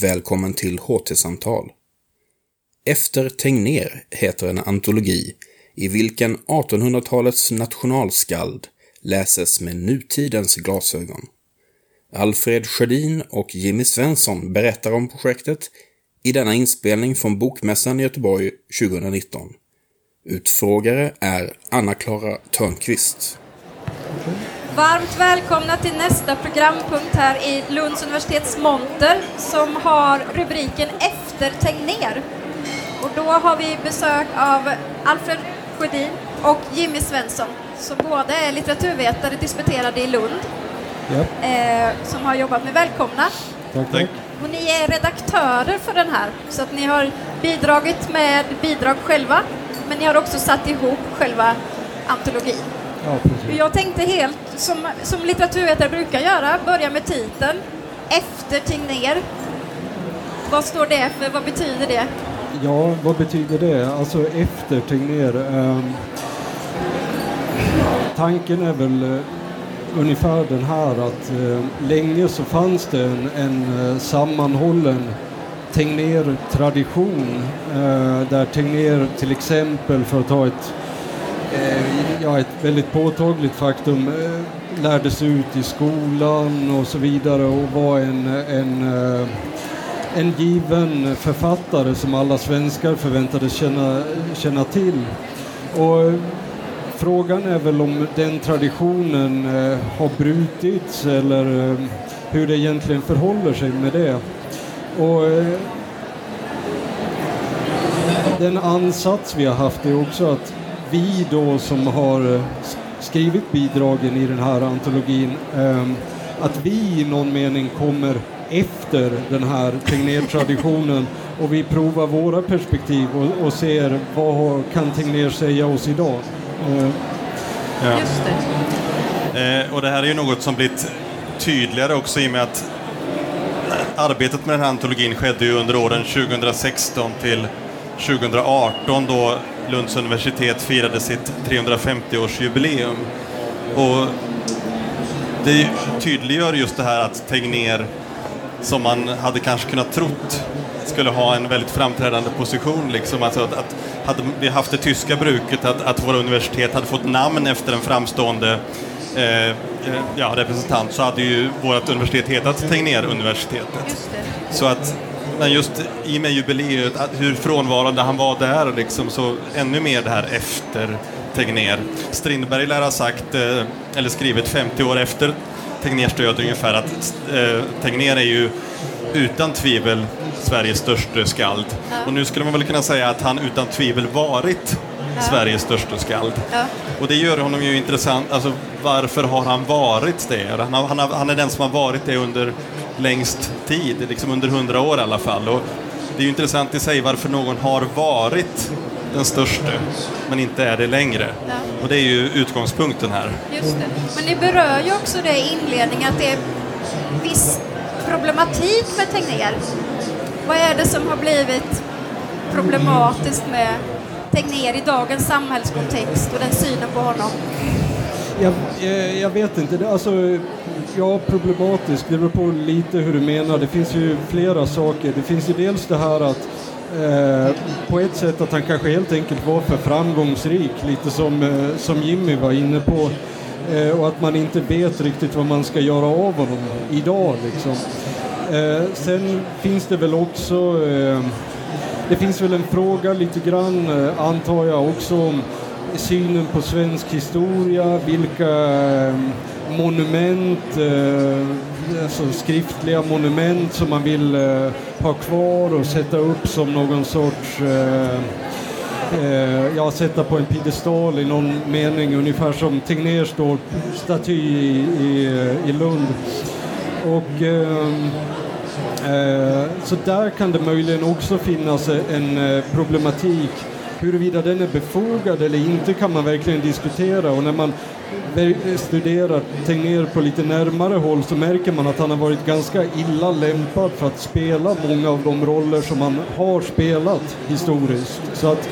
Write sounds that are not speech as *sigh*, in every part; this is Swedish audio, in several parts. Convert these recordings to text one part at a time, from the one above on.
Välkommen till HT-samtal. Efter Tegnér heter en antologi i vilken 1800-talets nationalskald läses med nutidens glasögon. Alfred Sjödin och Jimmy Svensson berättar om projektet i denna inspelning från Bokmässan i Göteborg 2019. Utfrågare är Anna-Klara Törnqvist. Varmt välkomna till nästa programpunkt här i Lunds universitets monter som har rubriken Efter Tegnér. Och då har vi besök av Alfred Sjödin och Jimmy Svensson som båda är litteraturvetare disputerade i Lund. Ja. Eh, som har jobbat med Välkomna. Tack, tack. Och ni är redaktörer för den här så att ni har bidragit med bidrag själva men ni har också satt ihop själva antologin. Ja. Jag tänkte helt som, som litteraturvetare brukar göra, börja med titeln. Efter Tegnér. Vad står det för? Vad betyder det? Ja, vad betyder det? Alltså efter Tegnér. ehm, tanken är väl eh, ungefär den här att eh, länge så fanns det en, en eh, sammanhållen Tegnér-tradition eh, där Tegnér till exempel, för att ta ett eh, Eh, ja, ett väldigt påtagligt faktum eh, lärdes ut i skolan och så vidare och var en, en, eh, en given författare som alla svenskar förväntades känna, känna till. Och frågan är väl om den traditionen har brutits eller hur det egentligen förhåller sig med det. Och den ansats vi har haft är också att vi då som har eh, skrivit bidragen i den här antologin, eh, att vi i någon mening kommer efter den här Tegnér-traditionen *laughs* och vi provar våra perspektiv och, och ser vad kan Tegnér säga oss idag. Eh, Ja. Just det. Eh, och det här är ju något som blivit tydligare också i och med att arbetet med den här antologin skedde ju under åren 2016 till 2018 då Lunds universitet firade sitt 350-årsjubileum. Och det tydliggör just det här att Tegnér, som man hade kanske kunnat trott skulle ha en väldigt framträdande position. Liksom. Alltså att, att hade vi haft det tyska bruket att, att våra universitet hade fått namn efter en framstående eh, eh, ja, representant så hade ju vårt universitet hetat Tegnér-universitetet. Så att, men just i och med jubileet, att hur frånvarande han var där liksom, så ännu mer det här efter Tegnér. Strindberg lär ha sagt, eh, eller skrivit 50 år efter Tegnérs död ungefär, att eh, Tegnér är ju utan tvivel Sveriges största skald. Och nu skulle man väl kunna säga att han utan tvivel varit Sveriges största skald. Ja. Och det gör honom ju intressant. Alltså, varför har han varit det? Han, har, han, har, han är den som har varit det under längst tid, liksom under hundra år i alla fall. Och det är ju intressant i sig varför någon har varit den största, men inte är det längre. Ja. Och det är ju utgångspunkten här. Just det. Men ni berör ju också det i inledningen att det är viss problematik med Tegnér. Vad är det som har blivit problematiskt med Tegnér i dagens samhällskontext och den synen på honom? Jag, jag, jag vet inte. Alltså, ja, problematiskt. Det beror på lite hur du menar. Det finns ju flera saker. Det finns ju dels det här att eh, på ett sätt att han kanske helt enkelt var för framgångsrik, lite som, eh, som Jimmy var inne på. Eh, och att man inte vet riktigt vad man ska göra av honom idag. Liksom. Eh, sen finns det väl också eh, det finns väl en fråga lite grann, eh, antar jag, också om synen på svensk historia, vilka eh, monument, eh, alltså skriftliga monument som man vill eh, ha kvar och sätta upp som någon sorts eh, eh, ja, sätta på en piedestal i någon mening, ungefär som Tegnér står staty i, i, i Lund. Och eh, eh, Så där kan det möjligen också finnas en eh, problematik. Huruvida den är befogad eller inte kan man verkligen diskutera och när man studerar Tegnér på lite närmare håll så märker man att han har varit ganska illa lämpad för att spela många av de roller som han har spelat historiskt. Så att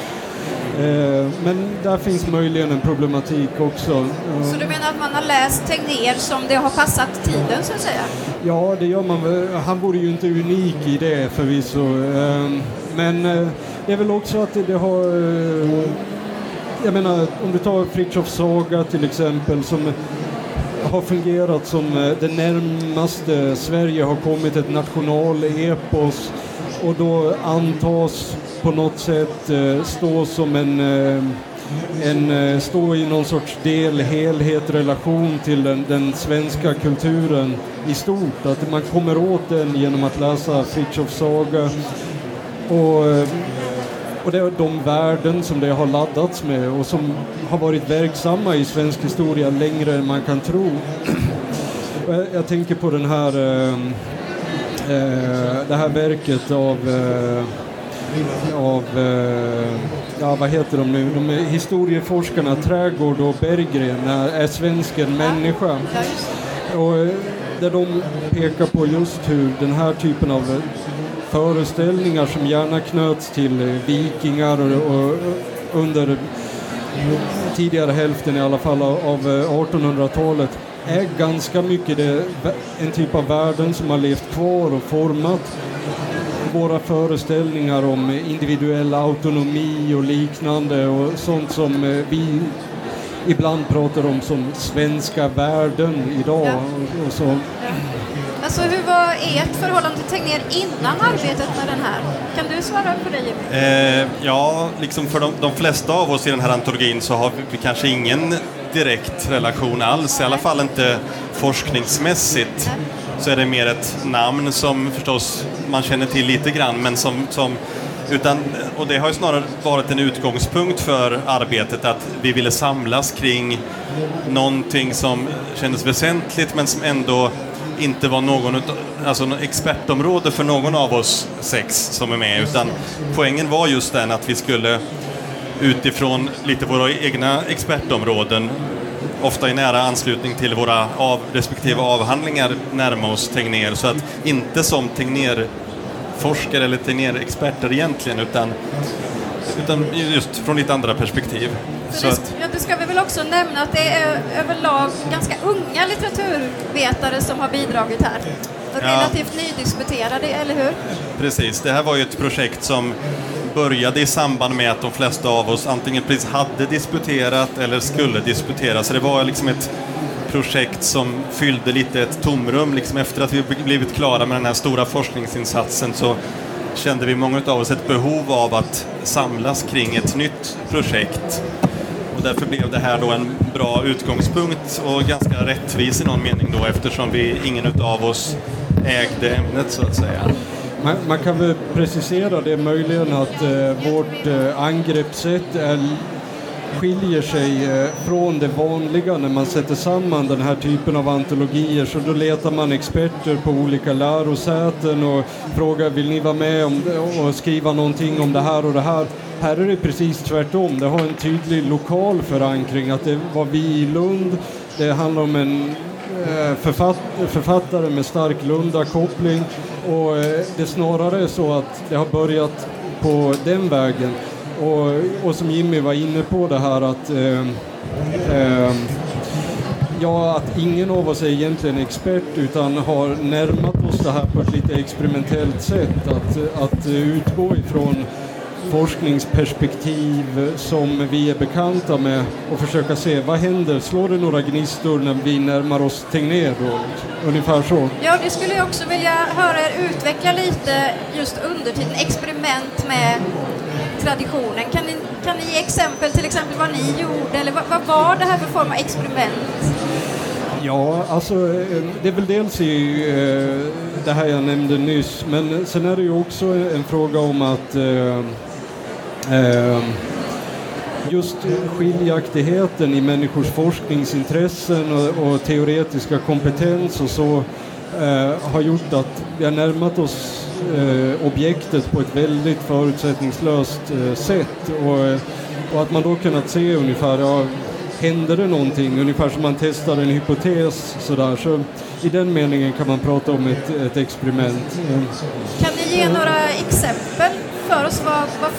Eh, men där finns möjligen en problematik också. Så du menar att man har läst Tegnér som det har passat tiden så att säga? Ja, det gör man. Han vore ju inte unik i det förvisso. Eh, men eh, det är väl också att det, har... Eh, jag menar, om du tar Fritiof Saga till exempel som har fungerat som eh, det närmaste Sverige har kommit ett nationalepos och då antas på något sätt eh, stå som en, eh, en eh, stå i någon sorts del, helhet, relation till den, den, svenska kulturen i stort. Att man kommer åt den genom att läsa Fritiof Saga. Och och det är de värden som det har laddats med och som har varit verksamma i svensk historia längre än man kan tro. *clears throat* jag, jag tänker på den här, eh, eh, det här verket av eh, av, eh, ja vad heter de nu, de historieforskarna Trädgård och Berggren, är svensken människa? Och eh, där de pekar på just hur den här typen av föreställningar som gärna knöts till eh, vikingar och, och under tidigare hälften i alla fall av 1800-talet eh, är ganska mycket det, en typ av värden som har levt kvar och format våra föreställningar om individuell autonomi och liknande och sånt som eh, vi ibland pratar om som svenska värden idag. Och, och så. Alltså hur var ert förhållande till Tegnér innan arbetet med den här? Kan du svara på det Jimmy? Eh, ja, liksom för de, de, flesta av oss i den här antologin så har vi, vi kanske ingen direkt relation alls, i alla fall inte forskningsmässigt. Så är det mer ett namn som förstås man känner till lite grann, men som, som utan, och det har ju snarare varit en utgångspunkt för arbetet att vi ville samlas kring någonting som kändes väsentligt men som ändå inte var någon, alltså expertområde för någon av oss sex som är med, utan poängen var just den att vi skulle utifrån lite våra egna expertområden, ofta i nära anslutning till våra av, respektive avhandlingar, närma oss Tegnér. Så att inte som Tegnér Tegnér-forskare eller Tegnér-experter egentligen, utan, utan just från lite andra perspektiv. Så det, ja, det ska vi väl också nämna att det är överlag ganska unga litteraturvetare som har bidragit här. Relativt ja. nydisputerade, eller hur? Precis, det här var ju ett projekt som började i samband med att de flesta av oss antingen precis hade disputerat eller skulle disputera. Så det var liksom ett projekt som fyllde lite ett tomrum. Liksom efter att vi blivit klara med den här stora forskningsinsatsen så kände vi många av oss ett behov av att samlas kring ett nytt projekt och därför blev det här då en bra utgångspunkt och ganska rättvis i någon mening då eftersom vi, ingen av oss ägde ämnet så att säga. Man, man kan väl precisera det möjligen att eh, vårt eh, angreppssätt är, skiljer sig eh, från det vanliga när man sätter samman den här typen av antologier. Så då letar man experter på olika lärosäten och frågar vill ni vara med om, och skriva någonting om det här och det här. Här är det precis tvärtom. Det har en tydlig lokal förankring. Att det var vi i Lund. Det handlar om en eh, författ författare med stark Lunda-koppling. Och det det snarare är så att det har börjat på den vägen. Och, och som Jimmy var inne på det här att eh, eh, ja, att ingen av oss är egentligen expert utan har närmat oss det här på ett lite experimentellt sätt. Att, att utgå ifrån forskningsperspektiv som vi är bekanta med och försöka se vad händer, slår det några gnistor när vi närmar oss Tegnér då? Ungefär så. Ja, det skulle jag också vilja höra er utveckla lite just undertiden, experiment med traditionen. Kan ni, kan ni ge exempel, till exempel vad ni gjorde eller vad, vad var det här för form av experiment? Ja, alltså eh, det är väl dels i eh, det här jag nämnde nyss, men sen är det ju också en fråga om att eh, just skiljaktigheten i människors forskningsintressen och, teoretiska kompetens och så har gjort att vi har närmat oss eh, objektet på ett väldigt förutsättningslöst eh, sätt och, och, att man då kunnat se ungefär, ja, händer det någonting? Ungefär som man testar en hypotes sådär. Så i den meningen kan man prata om ett, ett experiment. Kan ni ge några exempel för oss? Vad, vad,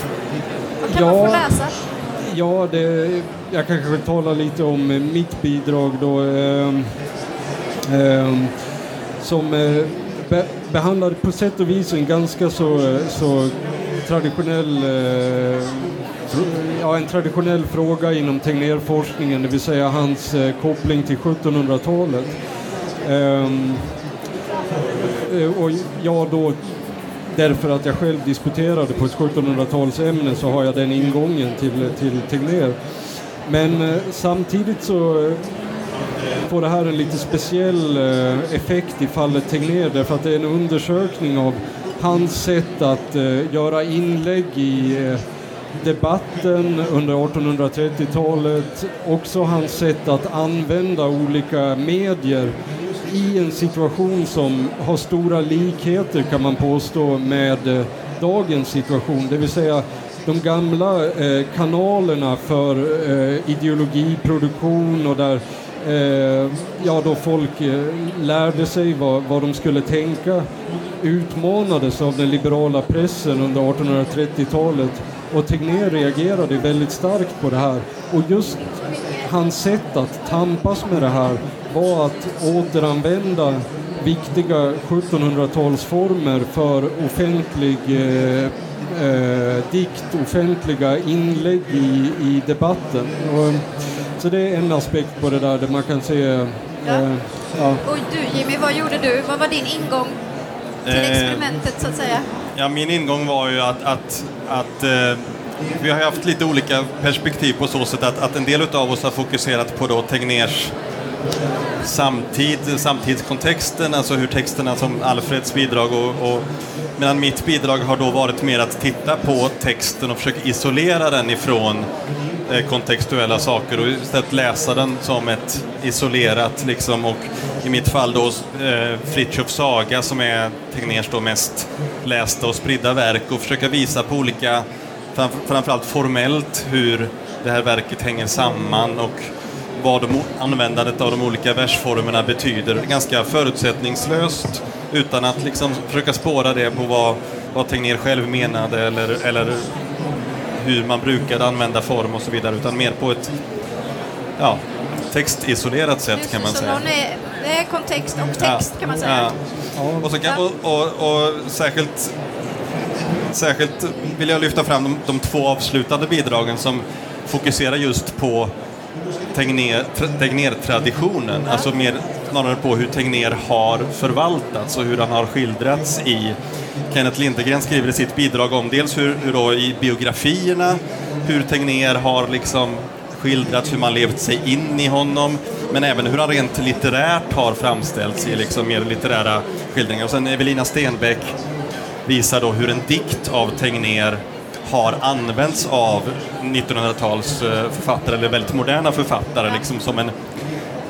vad kan ja, man få läsa? Ja, det, jag kanske vill tala lite om eh, mitt bidrag då. Eh, eh, som eh, be, behandlar på sätt och vis en ganska så, så traditionell eh, ja, en traditionell fråga inom Tegnérforskningen, det vill säga hans eh, koppling till 1700-talet. Ehm, eh, och jag då, därför att jag själv disputerade på ett 1700-talsämne så har jag den ingången till, till Tegnér. Men eh, samtidigt så får det här en lite speciell eh, effekt i fallet Tegnér? Därför att det är en undersökning av hans sätt att eh, göra inlägg i eh, debatten under 1830-talet, också hans sätt att använda olika medier i en situation som har stora likheter kan man påstå med dagens situation, det vill säga de gamla kanalerna för ideologiproduktion och där eh, ja, då folk eh, lärde sig vad, vad de skulle tänka utmanades av den liberala pressen under 1830-talet och Tegnér reagerade väldigt starkt på det här. Och just hans sätt att tampas med det här var att återanvända viktiga 1700-talsformer för offentlig eh, eh, dikt, offentliga inlägg i, i debatten. Och, så det är en aspekt på det där, där man kan se... Eh, ja. Och du Jimmy, vad gjorde du? Vad var din ingång till eh, experimentet så att säga? Ja, min ingång var ju att, att, att eh, vi har haft lite olika perspektiv på så sätt att, att en del av oss har fokuserat på då Tegnérs samtid, samtidskontexten, alltså hur texterna som Alfreds bidrag och, och medan mitt bidrag har då varit mer att titta på texten och försöka isolera den ifrån eh, Eh, kontextuella saker och istället läsa den som ett isolerat liksom och i mitt fall då eh, Fritjofs saga som är Tegnérs då mest lästa och spridda verk och försöka visa på olika, framförallt formellt, hur det här verket hänger samman och vad de, användandet av de olika versformerna betyder. Ganska förutsättningslöst utan att liksom försöka spåra det på vad, vad Tegnér själv menade eller, eller hur man brukade använda form och så vidare utan mer på ett ja, textisolerat sätt kan man säga. Är, det är kontext och text ja, kan man säga. Ja. Och, så kan, och, och, och, särskilt, särskilt vill jag lyfta fram de, de två avslutande bidragen som fokuserar just på Tegnér-traditionen, ja. alltså mer snarare på hur Tegnér har förvaltats och hur han har skildrats i Kenneth Lindegren skriver i sitt bidrag om dels hur, hur då i biografierna, hur Tegnér har liksom skildrats, hur man levt sig in i honom, men även hur han rent litterärt har framställts i liksom mer litterära skildringar. Och sen Evelina Stenbeck visar då hur en dikt av Tegnér har använts av 1900-tals eh, författare, eller väldigt moderna författare, liksom som en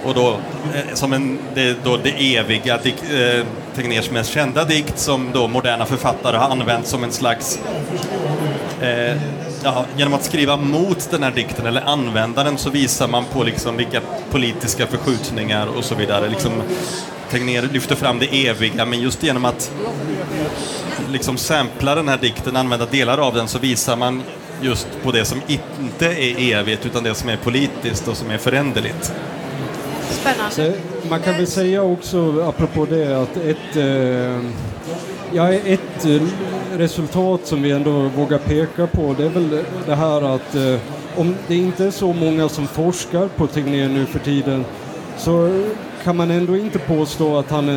och då, eh, som en, det, då det eviga, dik, eh, Tegnérs mest kända dikt som då moderna författare har använt som en slags eh, ja, genom att skriva mot den här dikten eller använda den så visar man på liksom vilka politiska förskjutningar och så vidare. Liksom, Tegnér lyfter fram det eviga men just genom att liksom sampla den här dikten, använda delar av den så visar man just på det som inte är evigt utan det som är politiskt och som är föränderligt. Spännande. Man kan väl säga också, apropå det, att ett, eh, ja, ett eh, resultat som vi ändå vågar peka på, det är väl det här att eh, om det inte är så många som forskar på Tegnér nu för tiden så kan man ändå inte påstå att han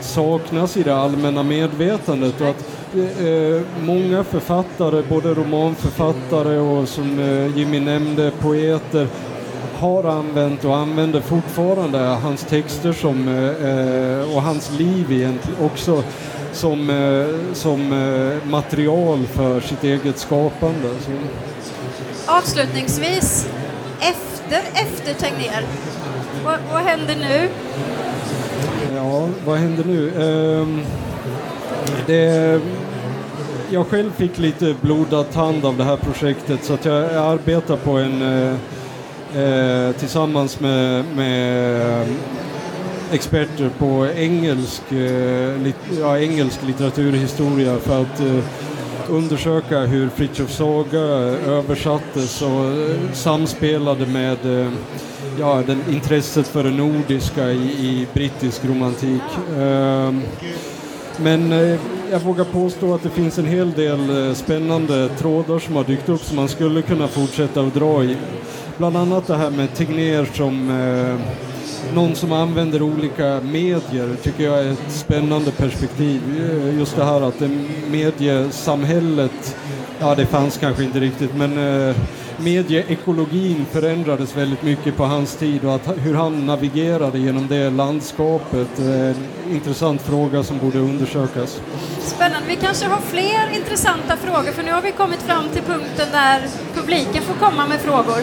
saknas i det allmänna medvetandet och att många författare, både romanförfattare och som Jimmy nämnde, poeter, har använt och använder fortfarande hans texter som, eh, och hans liv egentligen också som, eh, som eh, material för sitt eget skapande. Så. Avslutningsvis, efter, efter Tegnér, vad, vad händer nu? Ja, vad händer nu? Um, det, jag själv fick lite blodad tand av det här projektet så att jag arbetar på en uh, eh, tillsammans med, med eh, experter på engelsk, eh, lit, ja, engelsk litteraturhistoria för att eh, undersöka hur Fritiof Saga översattes och eh, samspelade med eh, ja, den, intresset för det nordiska i, i brittisk romantik. Eh, men eh, jag vågar påstå att det finns en hel del eh, spännande trådar som har dykt upp som man skulle kunna fortsätta att dra i. Bland annat det här med Tegnér som eh, någon som använder olika medier tycker jag är ett spännande perspektiv. Eh, just det här att det mediesamhället, ja det fanns kanske inte riktigt, men eh, medieekologin förändrades väldigt mycket på hans tid och att, hur han navigerade genom det landskapet. Eh, en intressant fråga som borde undersökas. Spännande. Vi kanske har fler intressanta frågor för nu har vi kommit fram till punkten där publiken får komma med frågor.